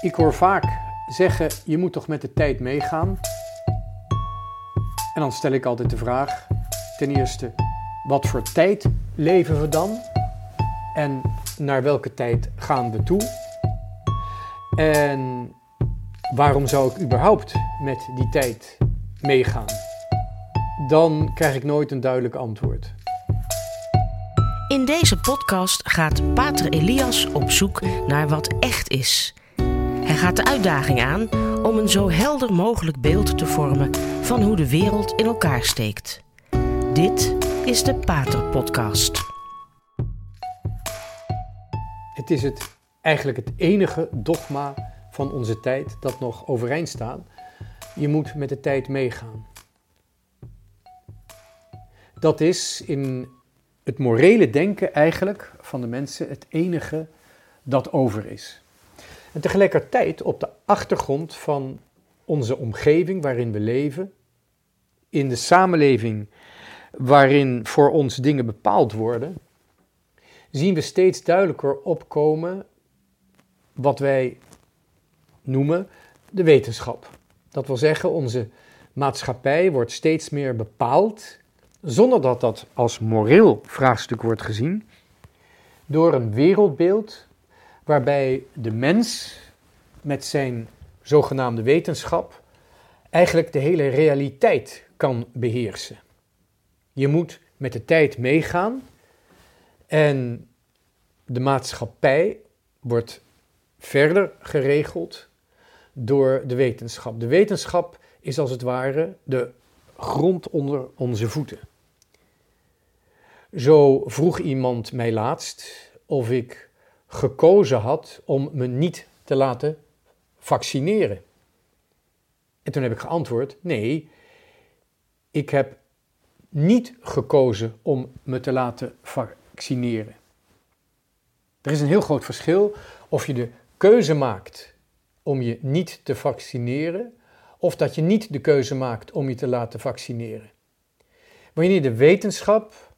Ik hoor vaak zeggen: je moet toch met de tijd meegaan? En dan stel ik altijd de vraag: ten eerste, wat voor tijd leven we dan? En naar welke tijd gaan we toe? En waarom zou ik überhaupt met die tijd meegaan? Dan krijg ik nooit een duidelijk antwoord. In deze podcast gaat Pater Elias op zoek naar wat echt is. Hij gaat de uitdaging aan om een zo helder mogelijk beeld te vormen van hoe de wereld in elkaar steekt. Dit is de Pater Podcast. Het is het, eigenlijk het enige dogma van onze tijd dat nog overeind staat. Je moet met de tijd meegaan. Dat is in het morele denken eigenlijk van de mensen het enige dat over is. En tegelijkertijd op de achtergrond van onze omgeving waarin we leven, in de samenleving waarin voor ons dingen bepaald worden, zien we steeds duidelijker opkomen wat wij noemen de wetenschap. Dat wil zeggen, onze maatschappij wordt steeds meer bepaald, zonder dat dat als moreel vraagstuk wordt gezien, door een wereldbeeld waarbij de mens met zijn zogenaamde wetenschap eigenlijk de hele realiteit kan beheersen. Je moet met de tijd meegaan en de maatschappij wordt verder geregeld door de wetenschap. De wetenschap is als het ware de grond onder onze voeten. Zo vroeg iemand mij laatst of ik gekozen had om me niet te laten vaccineren. En toen heb ik geantwoord: nee, ik heb niet gekozen om me te laten vaccineren. Er is een heel groot verschil of je de keuze maakt om je niet te vaccineren of dat je niet de keuze maakt om je te laten vaccineren. Wanneer de wetenschap,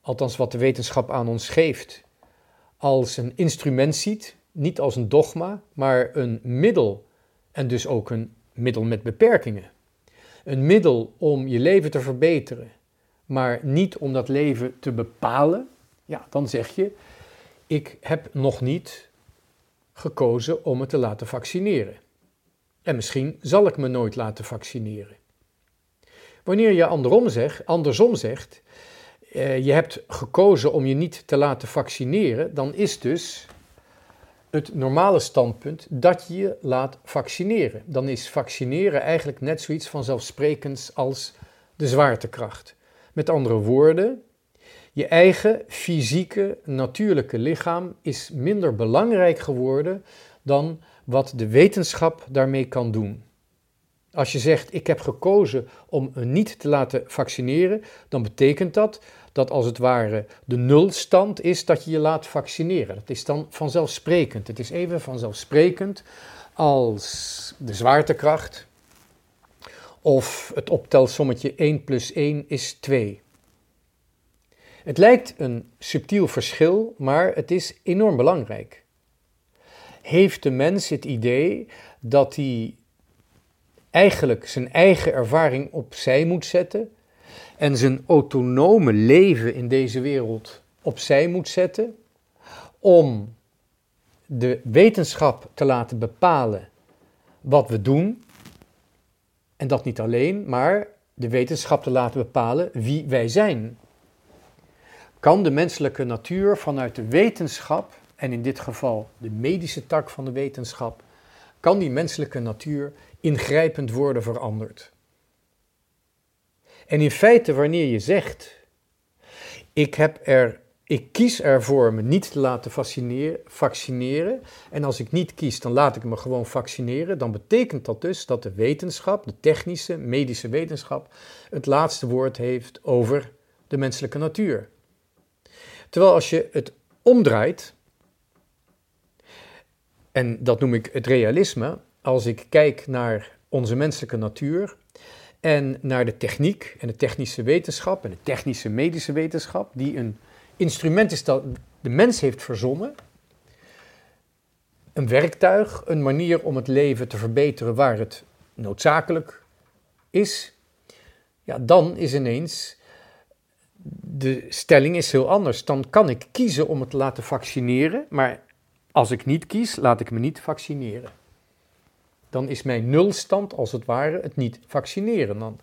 althans wat de wetenschap aan ons geeft, als een instrument ziet, niet als een dogma, maar een middel en dus ook een middel met beperkingen. Een middel om je leven te verbeteren, maar niet om dat leven te bepalen, ja, dan zeg je: Ik heb nog niet gekozen om me te laten vaccineren. En misschien zal ik me nooit laten vaccineren. Wanneer je andersom zegt, andersom zegt uh, je hebt gekozen om je niet te laten vaccineren, dan is dus het normale standpunt dat je je laat vaccineren. Dan is vaccineren eigenlijk net zoiets vanzelfsprekends als de zwaartekracht. Met andere woorden, je eigen fysieke, natuurlijke lichaam is minder belangrijk geworden dan wat de wetenschap daarmee kan doen. Als je zegt, ik heb gekozen om me niet te laten vaccineren, dan betekent dat dat als het ware de nulstand is dat je je laat vaccineren. Dat is dan vanzelfsprekend. Het is even vanzelfsprekend als de zwaartekracht of het optelsommetje 1 plus 1 is 2. Het lijkt een subtiel verschil, maar het is enorm belangrijk. Heeft de mens het idee dat hij eigenlijk zijn eigen ervaring opzij moet zetten en zijn autonome leven in deze wereld opzij moet zetten om de wetenschap te laten bepalen wat we doen. En dat niet alleen, maar de wetenschap te laten bepalen wie wij zijn. Kan de menselijke natuur vanuit de wetenschap, en in dit geval de medische tak van de wetenschap, kan die menselijke natuur ingrijpend worden veranderd? En in feite, wanneer je zegt: ik, heb er, ik kies ervoor me niet te laten vaccineren, vaccineren, en als ik niet kies, dan laat ik me gewoon vaccineren, dan betekent dat dus dat de wetenschap, de technische, medische wetenschap, het laatste woord heeft over de menselijke natuur. Terwijl als je het omdraait, en dat noem ik het realisme, als ik kijk naar onze menselijke natuur, en naar de techniek en de technische wetenschap en de technische medische wetenschap, die een instrument is dat de mens heeft verzonnen, een werktuig, een manier om het leven te verbeteren waar het noodzakelijk is, ja, dan is ineens de stelling is heel anders. Dan kan ik kiezen om het te laten vaccineren, maar als ik niet kies, laat ik me niet vaccineren. Dan is mijn nulstand als het ware het niet vaccineren. Dan,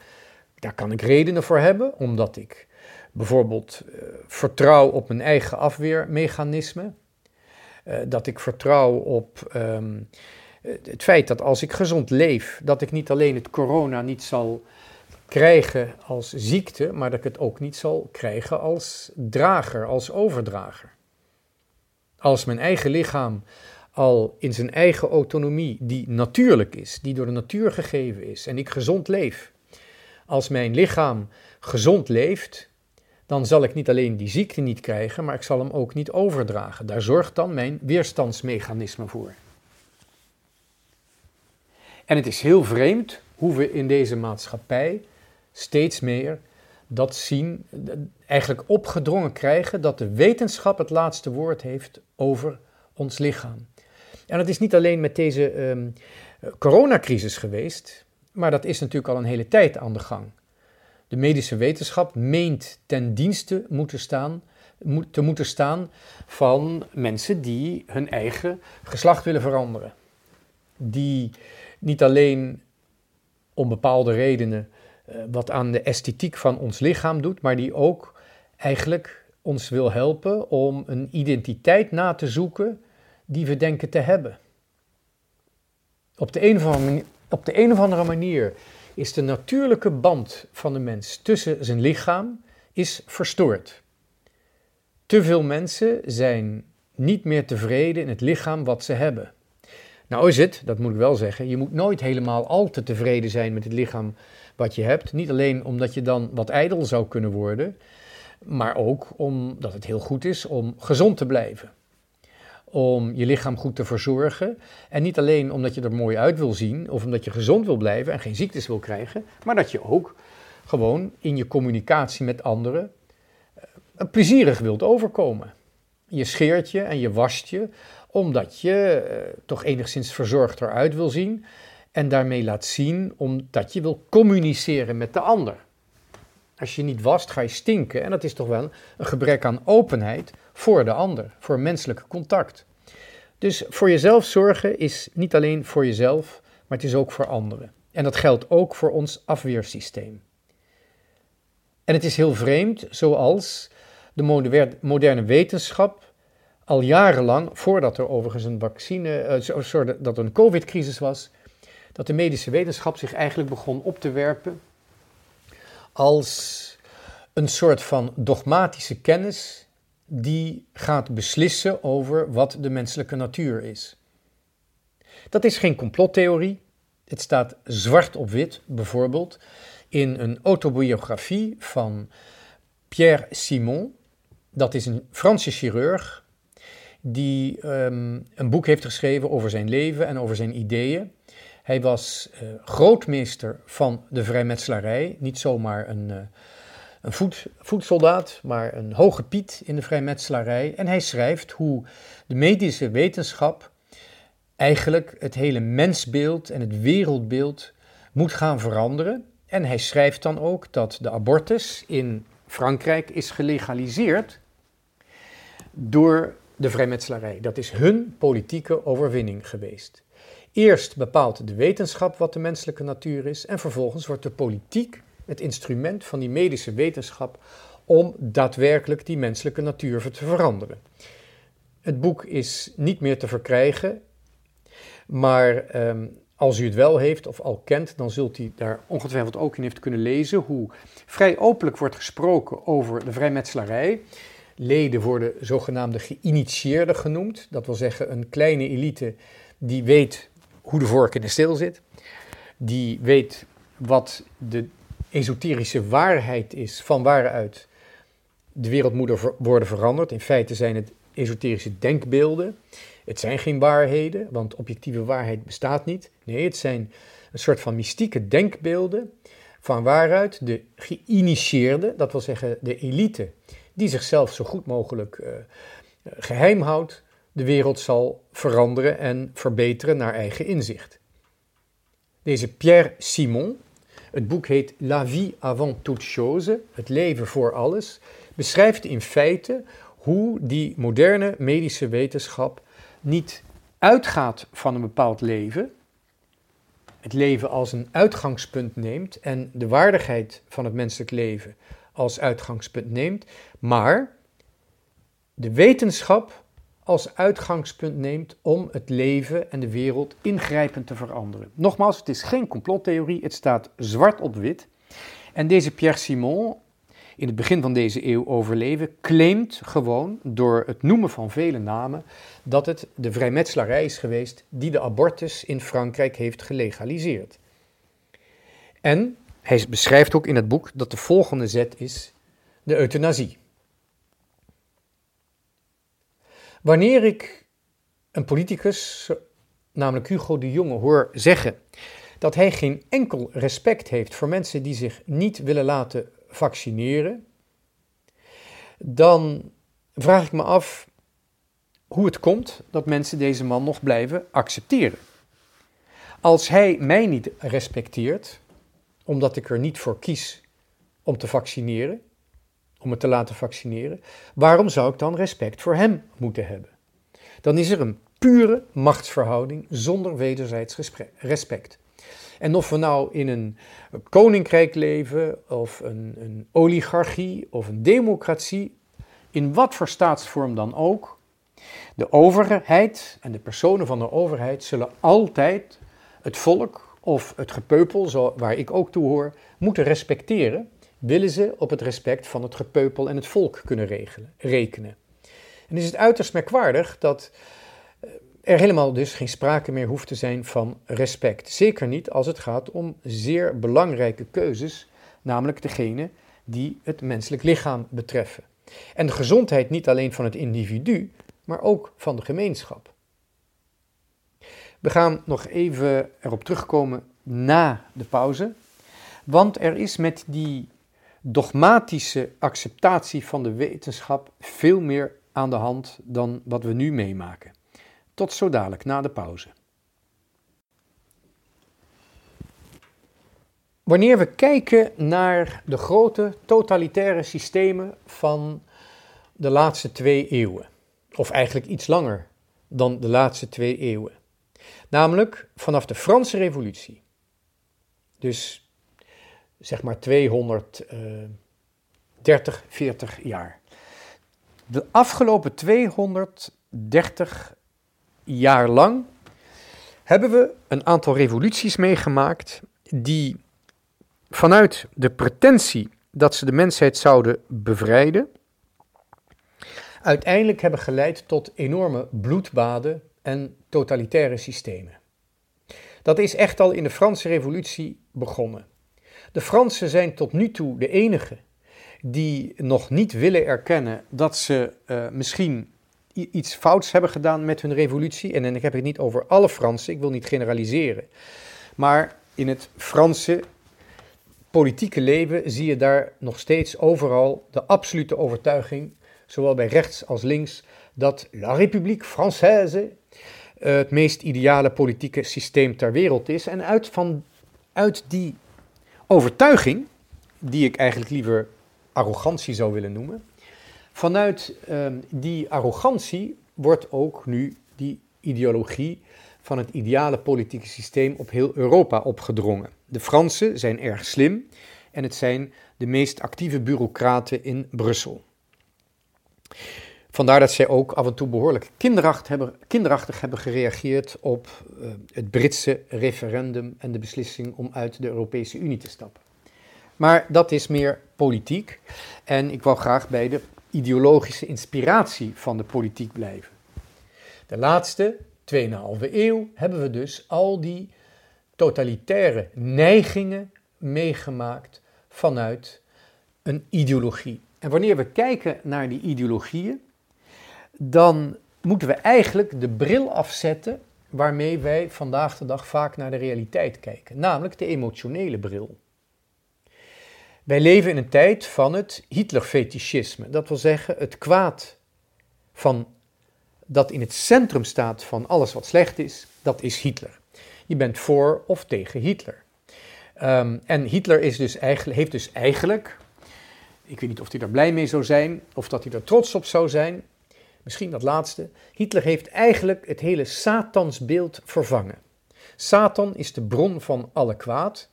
daar kan ik redenen voor hebben, omdat ik bijvoorbeeld uh, vertrouw op mijn eigen afweermechanisme. Uh, dat ik vertrouw op um, het feit dat als ik gezond leef, dat ik niet alleen het corona niet zal krijgen als ziekte, maar dat ik het ook niet zal krijgen als drager, als overdrager. Als mijn eigen lichaam al in zijn eigen autonomie, die natuurlijk is, die door de natuur gegeven is, en ik gezond leef, als mijn lichaam gezond leeft, dan zal ik niet alleen die ziekte niet krijgen, maar ik zal hem ook niet overdragen. Daar zorgt dan mijn weerstandsmechanisme voor. En het is heel vreemd hoe we in deze maatschappij steeds meer dat zien, eigenlijk opgedrongen krijgen dat de wetenschap het laatste woord heeft over ons lichaam. En dat is niet alleen met deze um, coronacrisis geweest, maar dat is natuurlijk al een hele tijd aan de gang. De medische wetenschap meent ten dienste moeten staan, te moeten staan van mensen die hun eigen geslacht willen veranderen. Die niet alleen om bepaalde redenen uh, wat aan de esthetiek van ons lichaam doet, maar die ook eigenlijk ons wil helpen om een identiteit na te zoeken die we denken te hebben. Op de een of andere manier, op de is de natuurlijke band van de mens tussen zijn lichaam is verstoord. Te veel mensen zijn niet meer tevreden in het lichaam wat ze hebben. Nou is het, dat moet ik wel zeggen, je moet nooit helemaal al te tevreden zijn met het lichaam wat je hebt. Niet alleen omdat je dan wat ijdel zou kunnen worden, maar ook omdat het heel goed is om gezond te blijven. Om je lichaam goed te verzorgen. En niet alleen omdat je er mooi uit wil zien of omdat je gezond wil blijven en geen ziektes wil krijgen, maar dat je ook gewoon in je communicatie met anderen uh, plezierig wilt overkomen. Je scheert je en je wast je omdat je uh, toch enigszins verzorgd eruit wil zien en daarmee laat zien omdat je wil communiceren met de ander. Als je niet wast, ga je stinken en dat is toch wel een gebrek aan openheid voor de ander, voor menselijk contact. Dus voor jezelf zorgen is niet alleen voor jezelf, maar het is ook voor anderen. En dat geldt ook voor ons afweersysteem. En het is heel vreemd, zoals de moderne wetenschap al jarenlang, voordat er overigens een vaccine, uh, dat er een COVID-crisis was, dat de medische wetenschap zich eigenlijk begon op te werpen als een soort van dogmatische kennis die gaat beslissen over wat de menselijke natuur is. Dat is geen complottheorie. Het staat zwart op wit, bijvoorbeeld in een autobiografie van Pierre Simon. Dat is een Franse chirurg die um, een boek heeft geschreven over zijn leven en over zijn ideeën. Hij was uh, grootmeester van de vrijmetselarij, niet zomaar een, uh, een voet, voetsoldaat, maar een hoge piet in de vrijmetselarij. En hij schrijft hoe de medische wetenschap eigenlijk het hele mensbeeld en het wereldbeeld moet gaan veranderen. En hij schrijft dan ook dat de abortus in Frankrijk is gelegaliseerd door de vrijmetselarij. Dat is hun politieke overwinning geweest. Eerst bepaalt de wetenschap wat de menselijke natuur is en vervolgens wordt de politiek het instrument van die medische wetenschap om daadwerkelijk die menselijke natuur te veranderen. Het boek is niet meer te verkrijgen, maar um, als u het wel heeft of al kent, dan zult u daar ongetwijfeld ook in heeft kunnen lezen hoe vrij openlijk wordt gesproken over de vrijmetselarij. Leden worden zogenaamde geïnitieerden genoemd, dat wil zeggen een kleine elite die weet hoe de vork in de steel zit. Die weet wat de esoterische waarheid is van waaruit de wereld moet worden veranderd. In feite zijn het esoterische denkbeelden. Het zijn geen waarheden, want objectieve waarheid bestaat niet. Nee, het zijn een soort van mystieke denkbeelden van waaruit de geïnitieerde, dat wil zeggen de elite, die zichzelf zo goed mogelijk uh, geheim houdt, de wereld zal veranderen en verbeteren naar eigen inzicht. Deze Pierre Simon, het boek heet La vie avant toute chose, het leven voor alles, beschrijft in feite hoe die moderne medische wetenschap niet uitgaat van een bepaald leven, het leven als een uitgangspunt neemt en de waardigheid van het menselijk leven als uitgangspunt neemt, maar de wetenschap als uitgangspunt neemt om het leven en de wereld ingrijpend te veranderen. Nogmaals, het is geen complottheorie, het staat zwart op wit. En deze Pierre Simon, in het begin van deze eeuw overleven, claimt gewoon door het noemen van vele namen dat het de vrijmetselarij is geweest die de abortus in Frankrijk heeft gelegaliseerd. En hij beschrijft ook in het boek dat de volgende zet is de euthanasie. Wanneer ik een politicus, namelijk Hugo de Jonge, hoor zeggen dat hij geen enkel respect heeft voor mensen die zich niet willen laten vaccineren, dan vraag ik me af hoe het komt dat mensen deze man nog blijven accepteren. Als hij mij niet respecteert, omdat ik er niet voor kies om te vaccineren, om me te laten vaccineren, waarom zou ik dan respect voor hem moeten hebben? Dan is er een pure machtsverhouding zonder wederzijds respect. En of we nou in een koninkrijk leven, of een, een oligarchie, of een democratie, in wat voor staatsvorm dan ook, de overheid en de personen van de overheid zullen altijd het volk of het gepeupel, waar ik ook toe hoor, moeten respecteren, willen ze op het respect van het gepeupel en het volk kunnen regelen, rekenen. En is het uiterst merkwaardig dat eh, er helemaal dus geen sprake meer hoeft te zijn van respect. Zeker niet als het gaat om zeer belangrijke keuzes, namelijk degene die het menselijk lichaam betreffen. En de gezondheid niet alleen van het individu, maar ook van de gemeenschap. We gaan nog even erop terugkomen na de pauze, want er is met die dogmatische acceptatie van de wetenschap veel meer aan de hand dan wat we nu meemaken. Tot zo dadelijk na de pauze. Wanneer we kijken naar de grote totalitaire systemen van de laatste twee eeuwen, of eigenlijk iets langer dan de laatste twee eeuwen, namelijk vanaf de Franse Revolutie, dus zeg maar 230, 40 eh, jaar. De afgelopen 230 jaar lang hebben we een aantal revoluties meegemaakt die vanuit de pretentie dat ze de mensheid zouden bevrijden, uiteindelijk hebben geleid tot enorme bloedbaden en totalitaire systemen. Dat is echt al in de Franse Revolutie begonnen. De Fransen zijn tot nu toe de enige die nog niet willen erkennen dat ze uh, misschien iets fouts hebben gedaan met hun revolutie. En heb ik het niet over alle Fransen, ik wil niet generaliseren. Maar in het Franse politieke leven zie je daar nog steeds overal de absolute overtuiging, zowel bij rechts als links, dat La République Française het meest ideale politieke systeem ter wereld is. En uit, van, uit die overtuiging, die ik eigenlijk liever arrogantie zou willen noemen, vanuit ehm, die arrogantie wordt ook nu die ideologie van het ideale politieke systeem op heel Europa opgedrongen. De Fransen zijn erg slim en het zijn de meest actieve bureaucraten in Brussel. Vandaar dat zij ook af en toe behoorlijk kinderachtig hebben, kinderachtig hebben gereageerd op uh, het Britse referendum en de beslissing om uit de Europese Unie te stappen. Maar dat is meer politiek en ik wou graag bij de ideologische inspiratie van de politiek blijven. De laatste 2,5 eeuw hebben we dus al die totalitaire neigingen meegemaakt vanuit een ideologie. En wanneer we kijken naar die ideologieën, dan moeten we eigenlijk de bril afzetten waarmee wij vandaag de dag vaak naar de realiteit kijken, namelijk de emotionele bril. Wij leven in een tijd van het Hitlerfetischisme, dat wil zeggen het kwaad van dat in het centrum staat van alles wat slecht is, dat is Hitler. Je bent voor of tegen Hitler. Ehm, en Hitler is dus eigenlijk, heeft dus eigenlijk, ik weet niet of hij daar blij mee zou zijn, of dat hij er trots op zou zijn, misschien dat laatste, Hitler heeft eigenlijk het hele Satansbeeld vervangen. Satan is de bron van alle kwaad.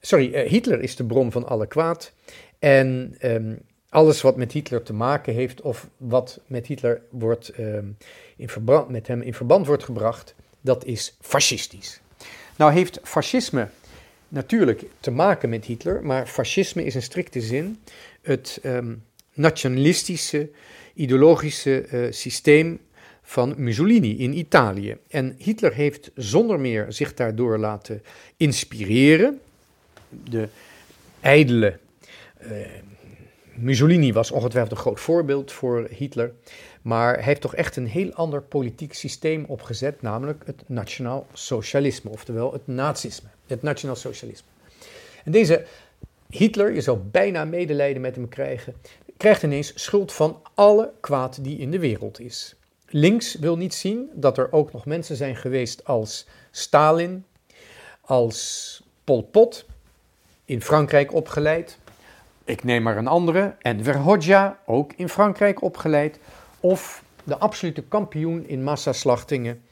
Sorry, uh, Hitler is de bron van alle kwaad. En um, alles wat met Hitler te maken heeft of wat met Hitler wordt, um, in verband, met hem in verband wordt gebracht, dat is fascistisch. Nou heeft fascisme natuurlijk te maken met Hitler, maar fascisme is in strikte zin het um, nationalistische, ideologische uh, systeem van Mussolini in Italië. En Hitler heeft zonder meer zich daardoor laten inspireren. De ijdele uh, Mussolini was ongetwijfeld een groot voorbeeld voor Hitler. Maar hij heeft toch echt een heel ander politiek systeem opgezet, namelijk het nationaal socialisme, oftewel het nazisme, het nationaal socialisme. En deze Hitler, je zou bijna medelijden met hem krijgen, krijgt ineens schuld van alle kwaad die in de wereld is. Links wil niet zien dat er ook nog mensen zijn geweest als Stalin, als Pol Pot, in Frankrijk opgeleid. Ik neem maar een andere, Enver Hoxha, ook in Frankrijk opgeleid. Of de absolute kampioen in massaslachtingen,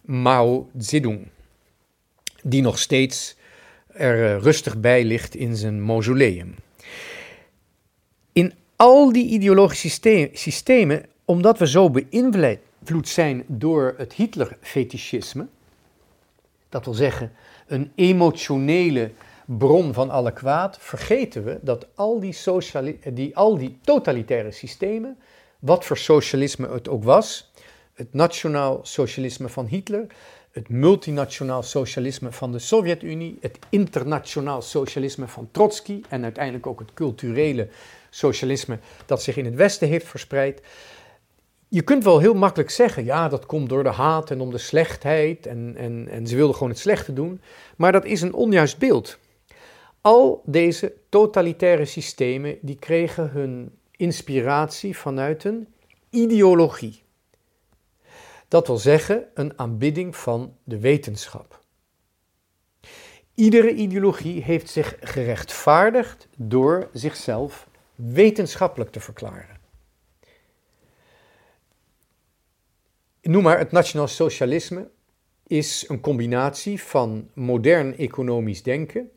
Mao Zedong, die nog steeds er eh, rustig bij ligt in zijn mausoleum. Al die ideologische systemen omdat we zo beïnvloed zijn door het Hitler-fetischisme, dat wil zeggen een emotionele bron van alle kwaad, vergeten we dat al die, die, al die totalitaire systemen, wat voor socialisme het ook was, het nationaal socialisme van Hitler, het multinationaal socialisme van de Sovjet-Unie, het internationaal socialisme van Trotsky en uiteindelijk ook het culturele socialisme dat zich in het Westen heeft verspreid, je kunt wel heel makkelijk zeggen, ja, dat komt door de haat en om de slechtheid en, en, en ze wilden gewoon het slechte doen, maar dat is een onjuist beeld. Al deze totalitaire systemen die kregen hun inspiratie vanuit een ideologie. Dat wil zeggen een aanbidding van de wetenschap. Iedere ideologie heeft zich gerechtvaardigd door zichzelf wetenschappelijk te verklaren. Noem maar, het nationaal socialisme is een combinatie van modern economisch denken,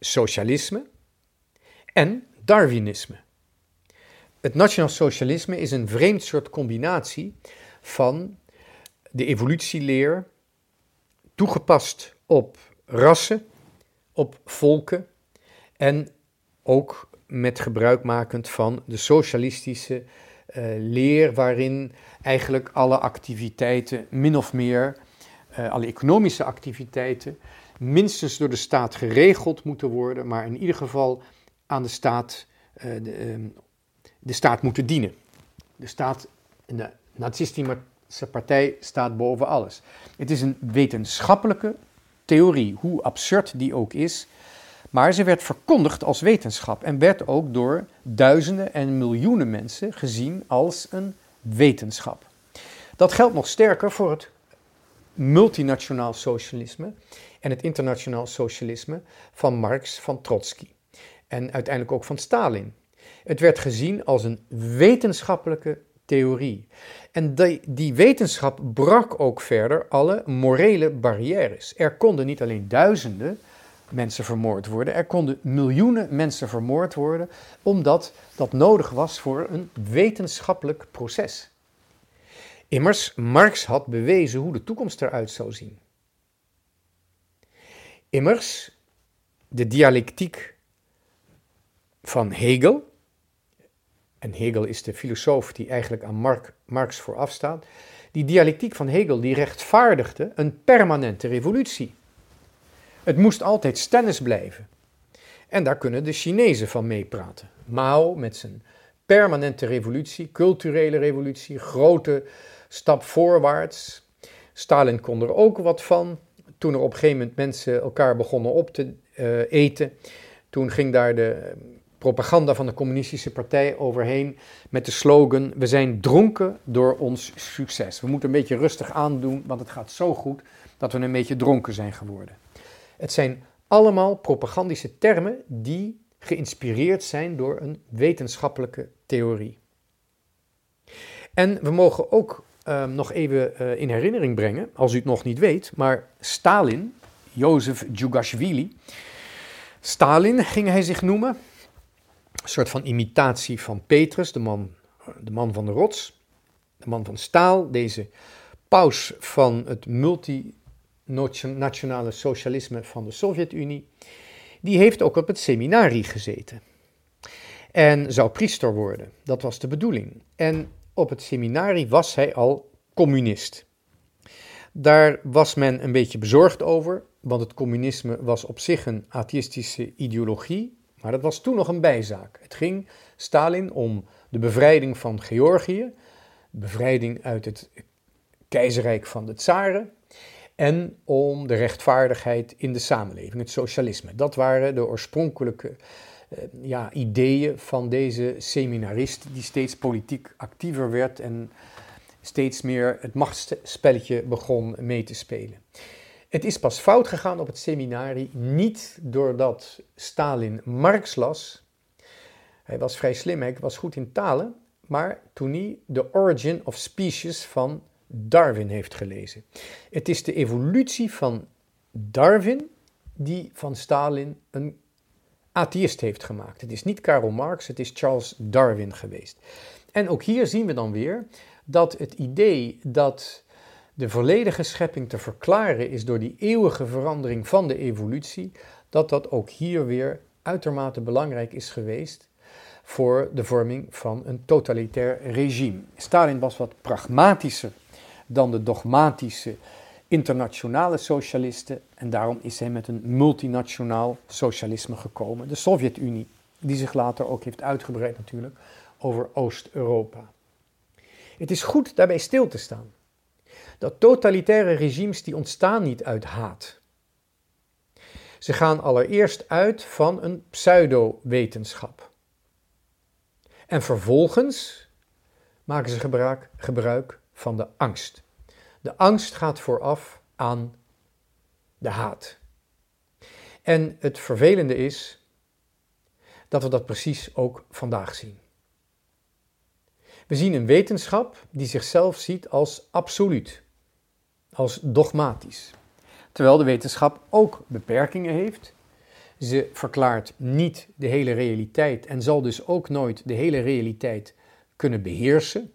socialisme en Darwinisme. Het nationaal socialisme is een vreemd soort combinatie van de evolutieleer, toegepast op rassen, op volken en ook met gebruikmakend van de socialistische uh, leer waarin eigenlijk alle activiteiten min of meer, uh, alle economische activiteiten, minstens door de staat geregeld moeten worden, maar in ieder geval aan de staat, uh, de, ehm, de, staat moeten dienen. De staat, de nazistische partij staat boven alles. Het is een wetenschappelijke theorie, hoe absurd die ook is, maar ze werd verkondigd als wetenschap en werd ook door duizenden en miljoenen mensen gezien als een wetenschap. Dat geldt nog sterker voor het multinationaal socialisme en het internationaal socialisme van Marx, van Trotsky en uiteindelijk ook van Stalin. Het werd gezien als een wetenschappelijke theorie. En die, die, wetenschap brak ook verder alle morele barrières. Er konden niet alleen duizenden, mensen vermoord worden. Er konden miljoenen mensen vermoord worden, omdat dat nodig was voor een wetenschappelijk proces. Immers, Marx had bewezen hoe de toekomst eruit zou zien. Immers, de dialectiek van Hegel, en Hegel is de filosoof die eigenlijk aan Marx vooraf staat, die dialectiek van Hegel die rechtvaardigde een permanente revolutie. Het moest altijd stennis blijven. En daar kunnen de Chinezen van meepraten. Mao met zijn permanente revolutie, culturele revolutie, grote stap voorwaarts. Stalin kon er ook wat van. Toen er op een gegeven moment mensen elkaar begonnen op te uh, eten, toen ging daar de propaganda van de communistische partij overheen met de slogan: We zijn dronken door ons succes. We moeten een beetje rustig aandoen, want het gaat zo goed dat we een beetje dronken zijn geworden. Het zijn allemaal propagandische termen die geïnspireerd zijn door een wetenschappelijke theorie. En we mogen ook ehm, nog even uh, in herinnering brengen, als u het nog niet weet, maar Stalin, Jozef Djugashvili, Stalin ging hij zich noemen, soort van imitatie van Petrus, de man, de man van de rots, de man van staal, deze paus van het multinationale socialisme van de Sovjet-Unie, die heeft ook op het seminarie gezeten. En zou priester worden, dat was de bedoeling. En op het seminarie was hij al communist. Daar was men een beetje bezorgd over, want het communisme was op zich een atheïstische ideologie, maar dat was toen nog een bijzaak. Het ging Stalin om de bevrijding van Georgië, bevrijding uit het keizerrijk van de tsaren en om de rechtvaardigheid in de samenleving, het socialisme. Dat waren de oorspronkelijke uh, ja, ideeën van deze seminarist die steeds politiek actiever werd en steeds meer het machtsspelletje begon mee te spelen. Het is pas fout gegaan op het seminarie, niet doordat Stalin Marx las. Hij was vrij slim, hij was goed in talen, maar toen hij The Origin of Species van Darwin heeft gelezen. Het is de evolutie van Darwin die van Stalin een atheïst heeft gemaakt. Het is niet Karl Marx, het is Charles Darwin geweest. En ook hier zien we dan weer dat het idee dat de volledige schepping te verklaren is door die eeuwige verandering van de evolutie, dat dat ook hier weer uitermate belangrijk is geweest voor de vorming van een totalitair regime. Stalin was wat pragmatischer dan de dogmatische internationale socialisten en daarom is hij met een multinationaal socialisme gekomen, de Sovjet-Unie, die zich later ook heeft uitgebreid natuurlijk over Oost-Europa. Het is goed daarbij stil te staan dat totalitaire regimes die ontstaan niet uit haat. Ze gaan allereerst uit van een pseudo-wetenschap. En vervolgens maken ze gebruik, gebruik van de angst. De angst gaat vooraf aan de haat. En het vervelende is dat we dat precies ook vandaag zien. We zien een wetenschap die zichzelf ziet als absoluut als dogmatisch. Terwijl de wetenschap ook beperkingen heeft. Ze verklaart niet de hele realiteit en zal dus ook nooit de hele realiteit kunnen beheersen.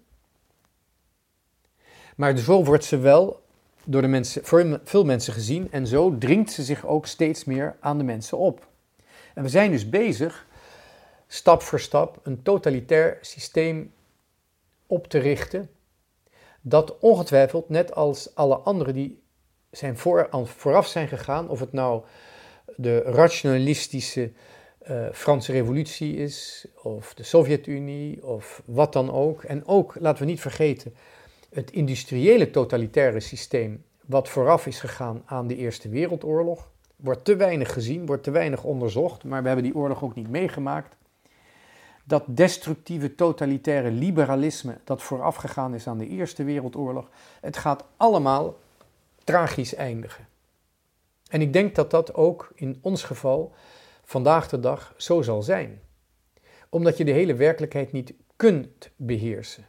Maar zo wordt ze wel door de mensen, voor veel mensen gezien en zo dringt ze zich ook steeds meer aan de mensen op. En we zijn dus bezig, stap voor stap, een totalitair systeem op te richten dat ongetwijfeld, net als alle anderen die zijn voor, vooraf zijn gegaan, of het nou de rationalistische uh, Franse revolutie is, of de Sovjet-Unie, of wat dan ook. En ook, laten we niet vergeten, het industriële totalitaire systeem, wat vooraf is gegaan aan de Eerste Wereldoorlog, wordt te weinig gezien, wordt te weinig onderzocht, maar we hebben die oorlog ook niet meegemaakt dat destructieve totalitaire liberalisme dat voorafgegaan is aan de Eerste Wereldoorlog, het gaat allemaal tragisch eindigen. En ik denk dat dat ook in ons geval vandaag de dag zo zal zijn. Omdat je de hele werkelijkheid niet kunt beheersen.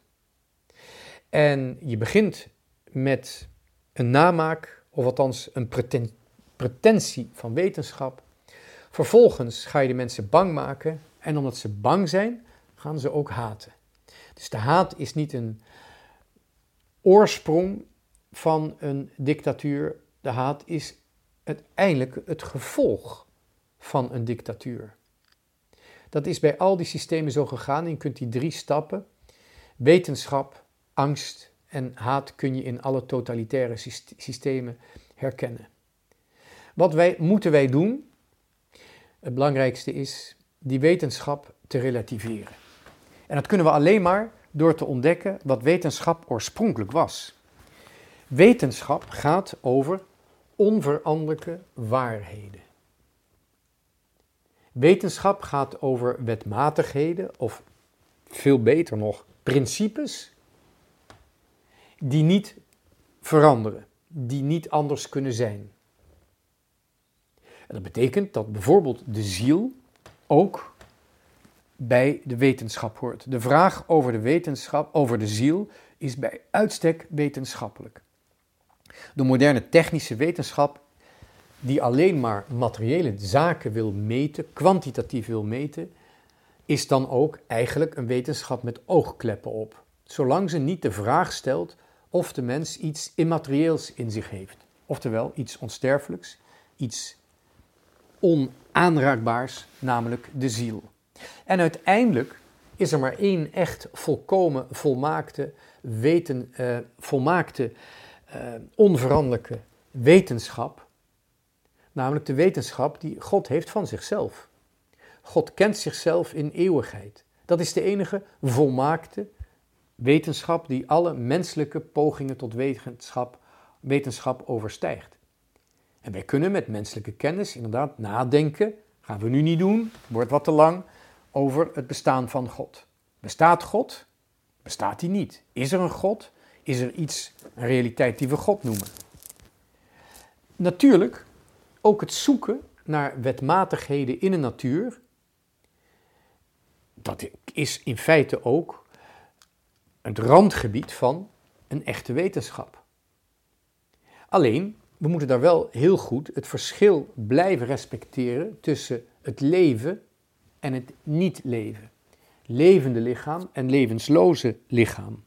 En je begint met een namaak, of althans een pretentie van wetenschap. Vervolgens ga je de mensen bang maken en omdat ze bang zijn, gaan ze ook haten. Dus de haat is niet een oorsprong van een dictatuur. De haat is uiteindelijk het gevolg van een dictatuur. Dat is bij al die systemen zo gegaan. En je kunt die drie stappen, wetenschap, angst en haat, kun je in alle totalitaire systemen herkennen. Wat wij, moeten wij doen? Het belangrijkste is die wetenschap te relativeren. En dat kunnen we alleen maar door te ontdekken wat wetenschap oorspronkelijk was. Wetenschap gaat over onveranderlijke waarheden. Wetenschap gaat over wetmatigheden, of veel beter nog, principes, die niet veranderen, die niet anders kunnen zijn. En dat betekent dat bijvoorbeeld de ziel ook bij de wetenschap hoort. De vraag over de wetenschap, over de ziel, is bij uitstek wetenschappelijk. De moderne technische wetenschap, die alleen maar materiële zaken wil meten, kwantitatief wil meten, is dan ook eigenlijk een wetenschap met oogkleppen op. Zolang ze niet de vraag stelt of de mens iets immaterieels in zich heeft. Oftewel iets onsterfelijks, iets onaanraakbaars, namelijk de ziel. En uiteindelijk is er maar één echt volkomen, volmaakte, weten, uh, volmaakte, uh, onveranderlijke wetenschap. Namelijk de wetenschap die God heeft van zichzelf. God kent zichzelf in eeuwigheid. Dat is de enige volmaakte wetenschap die alle menselijke pogingen tot wetenschap, wetenschap overstijgt. En wij kunnen met menselijke kennis inderdaad nadenken, gaan we nu niet doen, wordt wat te lang, over het bestaan van God. Bestaat God? Bestaat hij niet? Is er een God? Is er iets, een realiteit die we God noemen? Natuurlijk, ook het zoeken naar wetmatigheden in de natuur, dat is in feite ook het randgebied van een echte wetenschap. Alleen, we moeten daar wel heel goed het verschil blijven respecteren tussen het leven en het niet-leven. Levende lichaam en levensloze lichaam.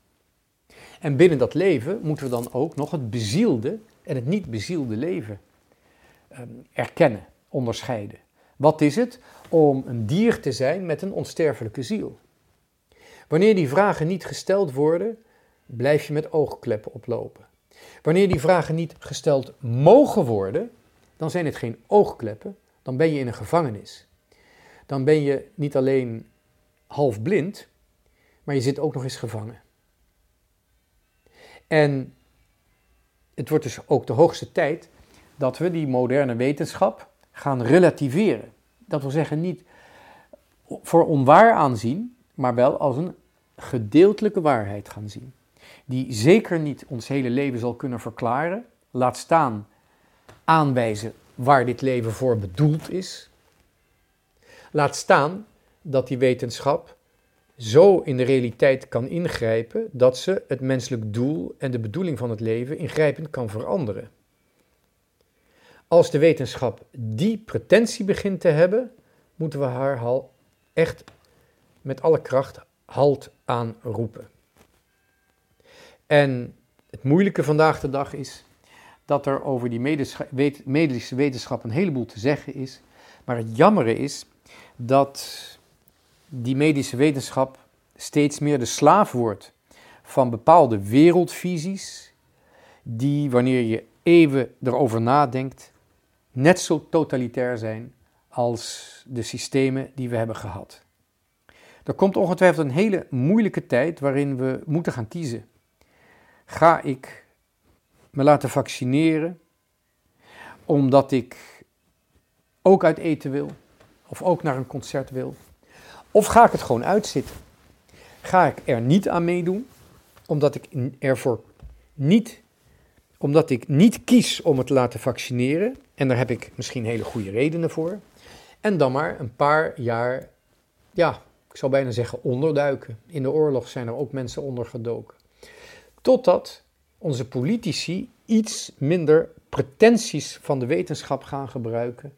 En binnen dat leven moeten we dan ook nog het bezielde en het niet bezielde leven um, erkennen, onderscheiden. Wat is het om een dier te zijn met een onsterfelijke ziel? Wanneer die vragen niet gesteld worden, blijf je met oogkleppen oplopen. Wanneer die vragen niet gesteld mogen worden, dan zijn het geen oogkleppen, dan ben je in een gevangenis. Dan ben je niet alleen half blind, maar je zit ook nog eens gevangen. En het wordt dus ook de hoogste tijd dat we die moderne wetenschap gaan relativeren. Dat wil zeggen, niet voor onwaar aanzien, maar wel als een gedeeltelijke waarheid gaan zien. Die zeker niet ons hele leven zal kunnen verklaren, laat staan aanwijzen waar dit leven voor bedoeld is. Laat staan dat die wetenschap zo in de realiteit kan ingrijpen dat ze het menselijk doel en de bedoeling van het leven ingrijpend kan veranderen. Als de wetenschap die pretentie begint te hebben, moeten we haar al echt met alle kracht halt aan roepen. En het moeilijke vandaag de dag is dat er over die medische wetenschap een heleboel te zeggen is. Maar het jammere is dat die medische wetenschap steeds meer de slaaf wordt van bepaalde wereldvisies, die wanneer je even erover nadenkt, net zo totalitair zijn als de systemen die we hebben gehad. Er komt ongetwijfeld een hele moeilijke tijd waarin we moeten gaan kiezen. Ga ik me laten vaccineren omdat ik ook uit eten wil of ook naar een concert wil? Of ga ik het gewoon uitzitten? Ga ik er niet aan meedoen omdat ik ervoor niet omdat ik niet kies om het te laten vaccineren, en daar heb ik misschien hele goede redenen voor, en dan maar een paar jaar, ja, ik zou bijna zeggen onderduiken. In de oorlog zijn er ook mensen ondergedoken. Totdat onze politici iets minder pretenties van de wetenschap gaan gebruiken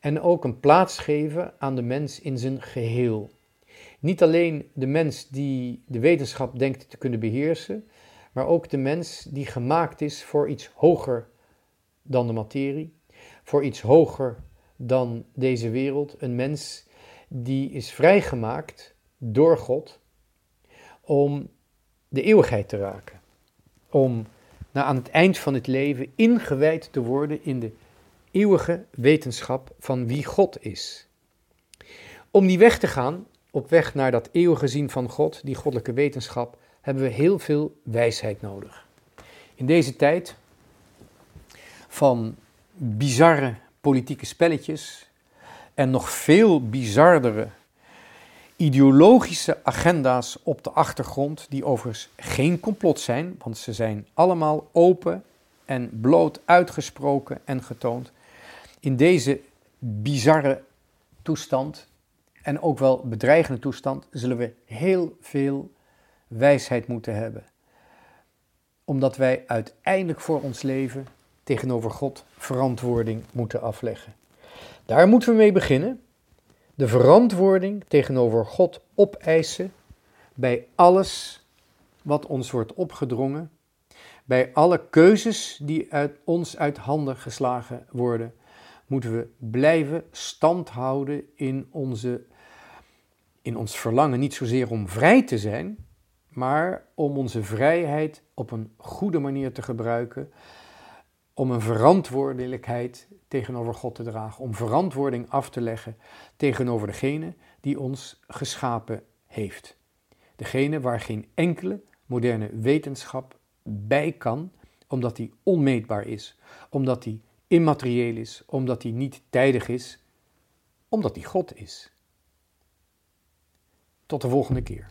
en ook een plaats geven aan de mens in zijn geheel. Niet alleen de mens die de wetenschap denkt te kunnen beheersen, maar ook de mens die gemaakt is voor iets hoger dan de materie, voor iets hoger dan deze wereld. Een mens die is vrijgemaakt door God om de eeuwigheid te raken. Om na aan het eind van het leven ingewijd te worden in de eeuwige wetenschap van wie God is. Om die weg te gaan, op weg naar dat eeuwige zien van God, die goddelijke wetenschap, hebben we heel veel wijsheid nodig. In deze tijd van bizarre politieke spelletjes en nog veel bizardere ideologische agenda's op de achtergrond, die overigens geen complot zijn, want ze zijn allemaal open en bloot uitgesproken en getoond. In deze bizarre toestand en ook wel bedreigende toestand zullen we heel veel wijsheid moeten hebben. Omdat wij uiteindelijk voor ons leven tegenover God verantwoording moeten afleggen. Daar moeten we mee beginnen. De verantwoording tegenover God opeisen bij alles wat ons wordt opgedrongen, bij alle keuzes die uit ons uit handen geslagen worden, moeten we blijven standhouden in, onze, in ons verlangen, niet zozeer om vrij te zijn, maar om onze vrijheid op een goede manier te gebruiken, om een verantwoordelijkheid tegenover God te dragen, om verantwoording af te leggen tegenover degene die ons geschapen heeft. Degene waar geen enkele moderne wetenschap bij kan, omdat die onmeetbaar is, omdat die immaterieel is, omdat die niet tijdig is, omdat die God is. Tot de volgende keer.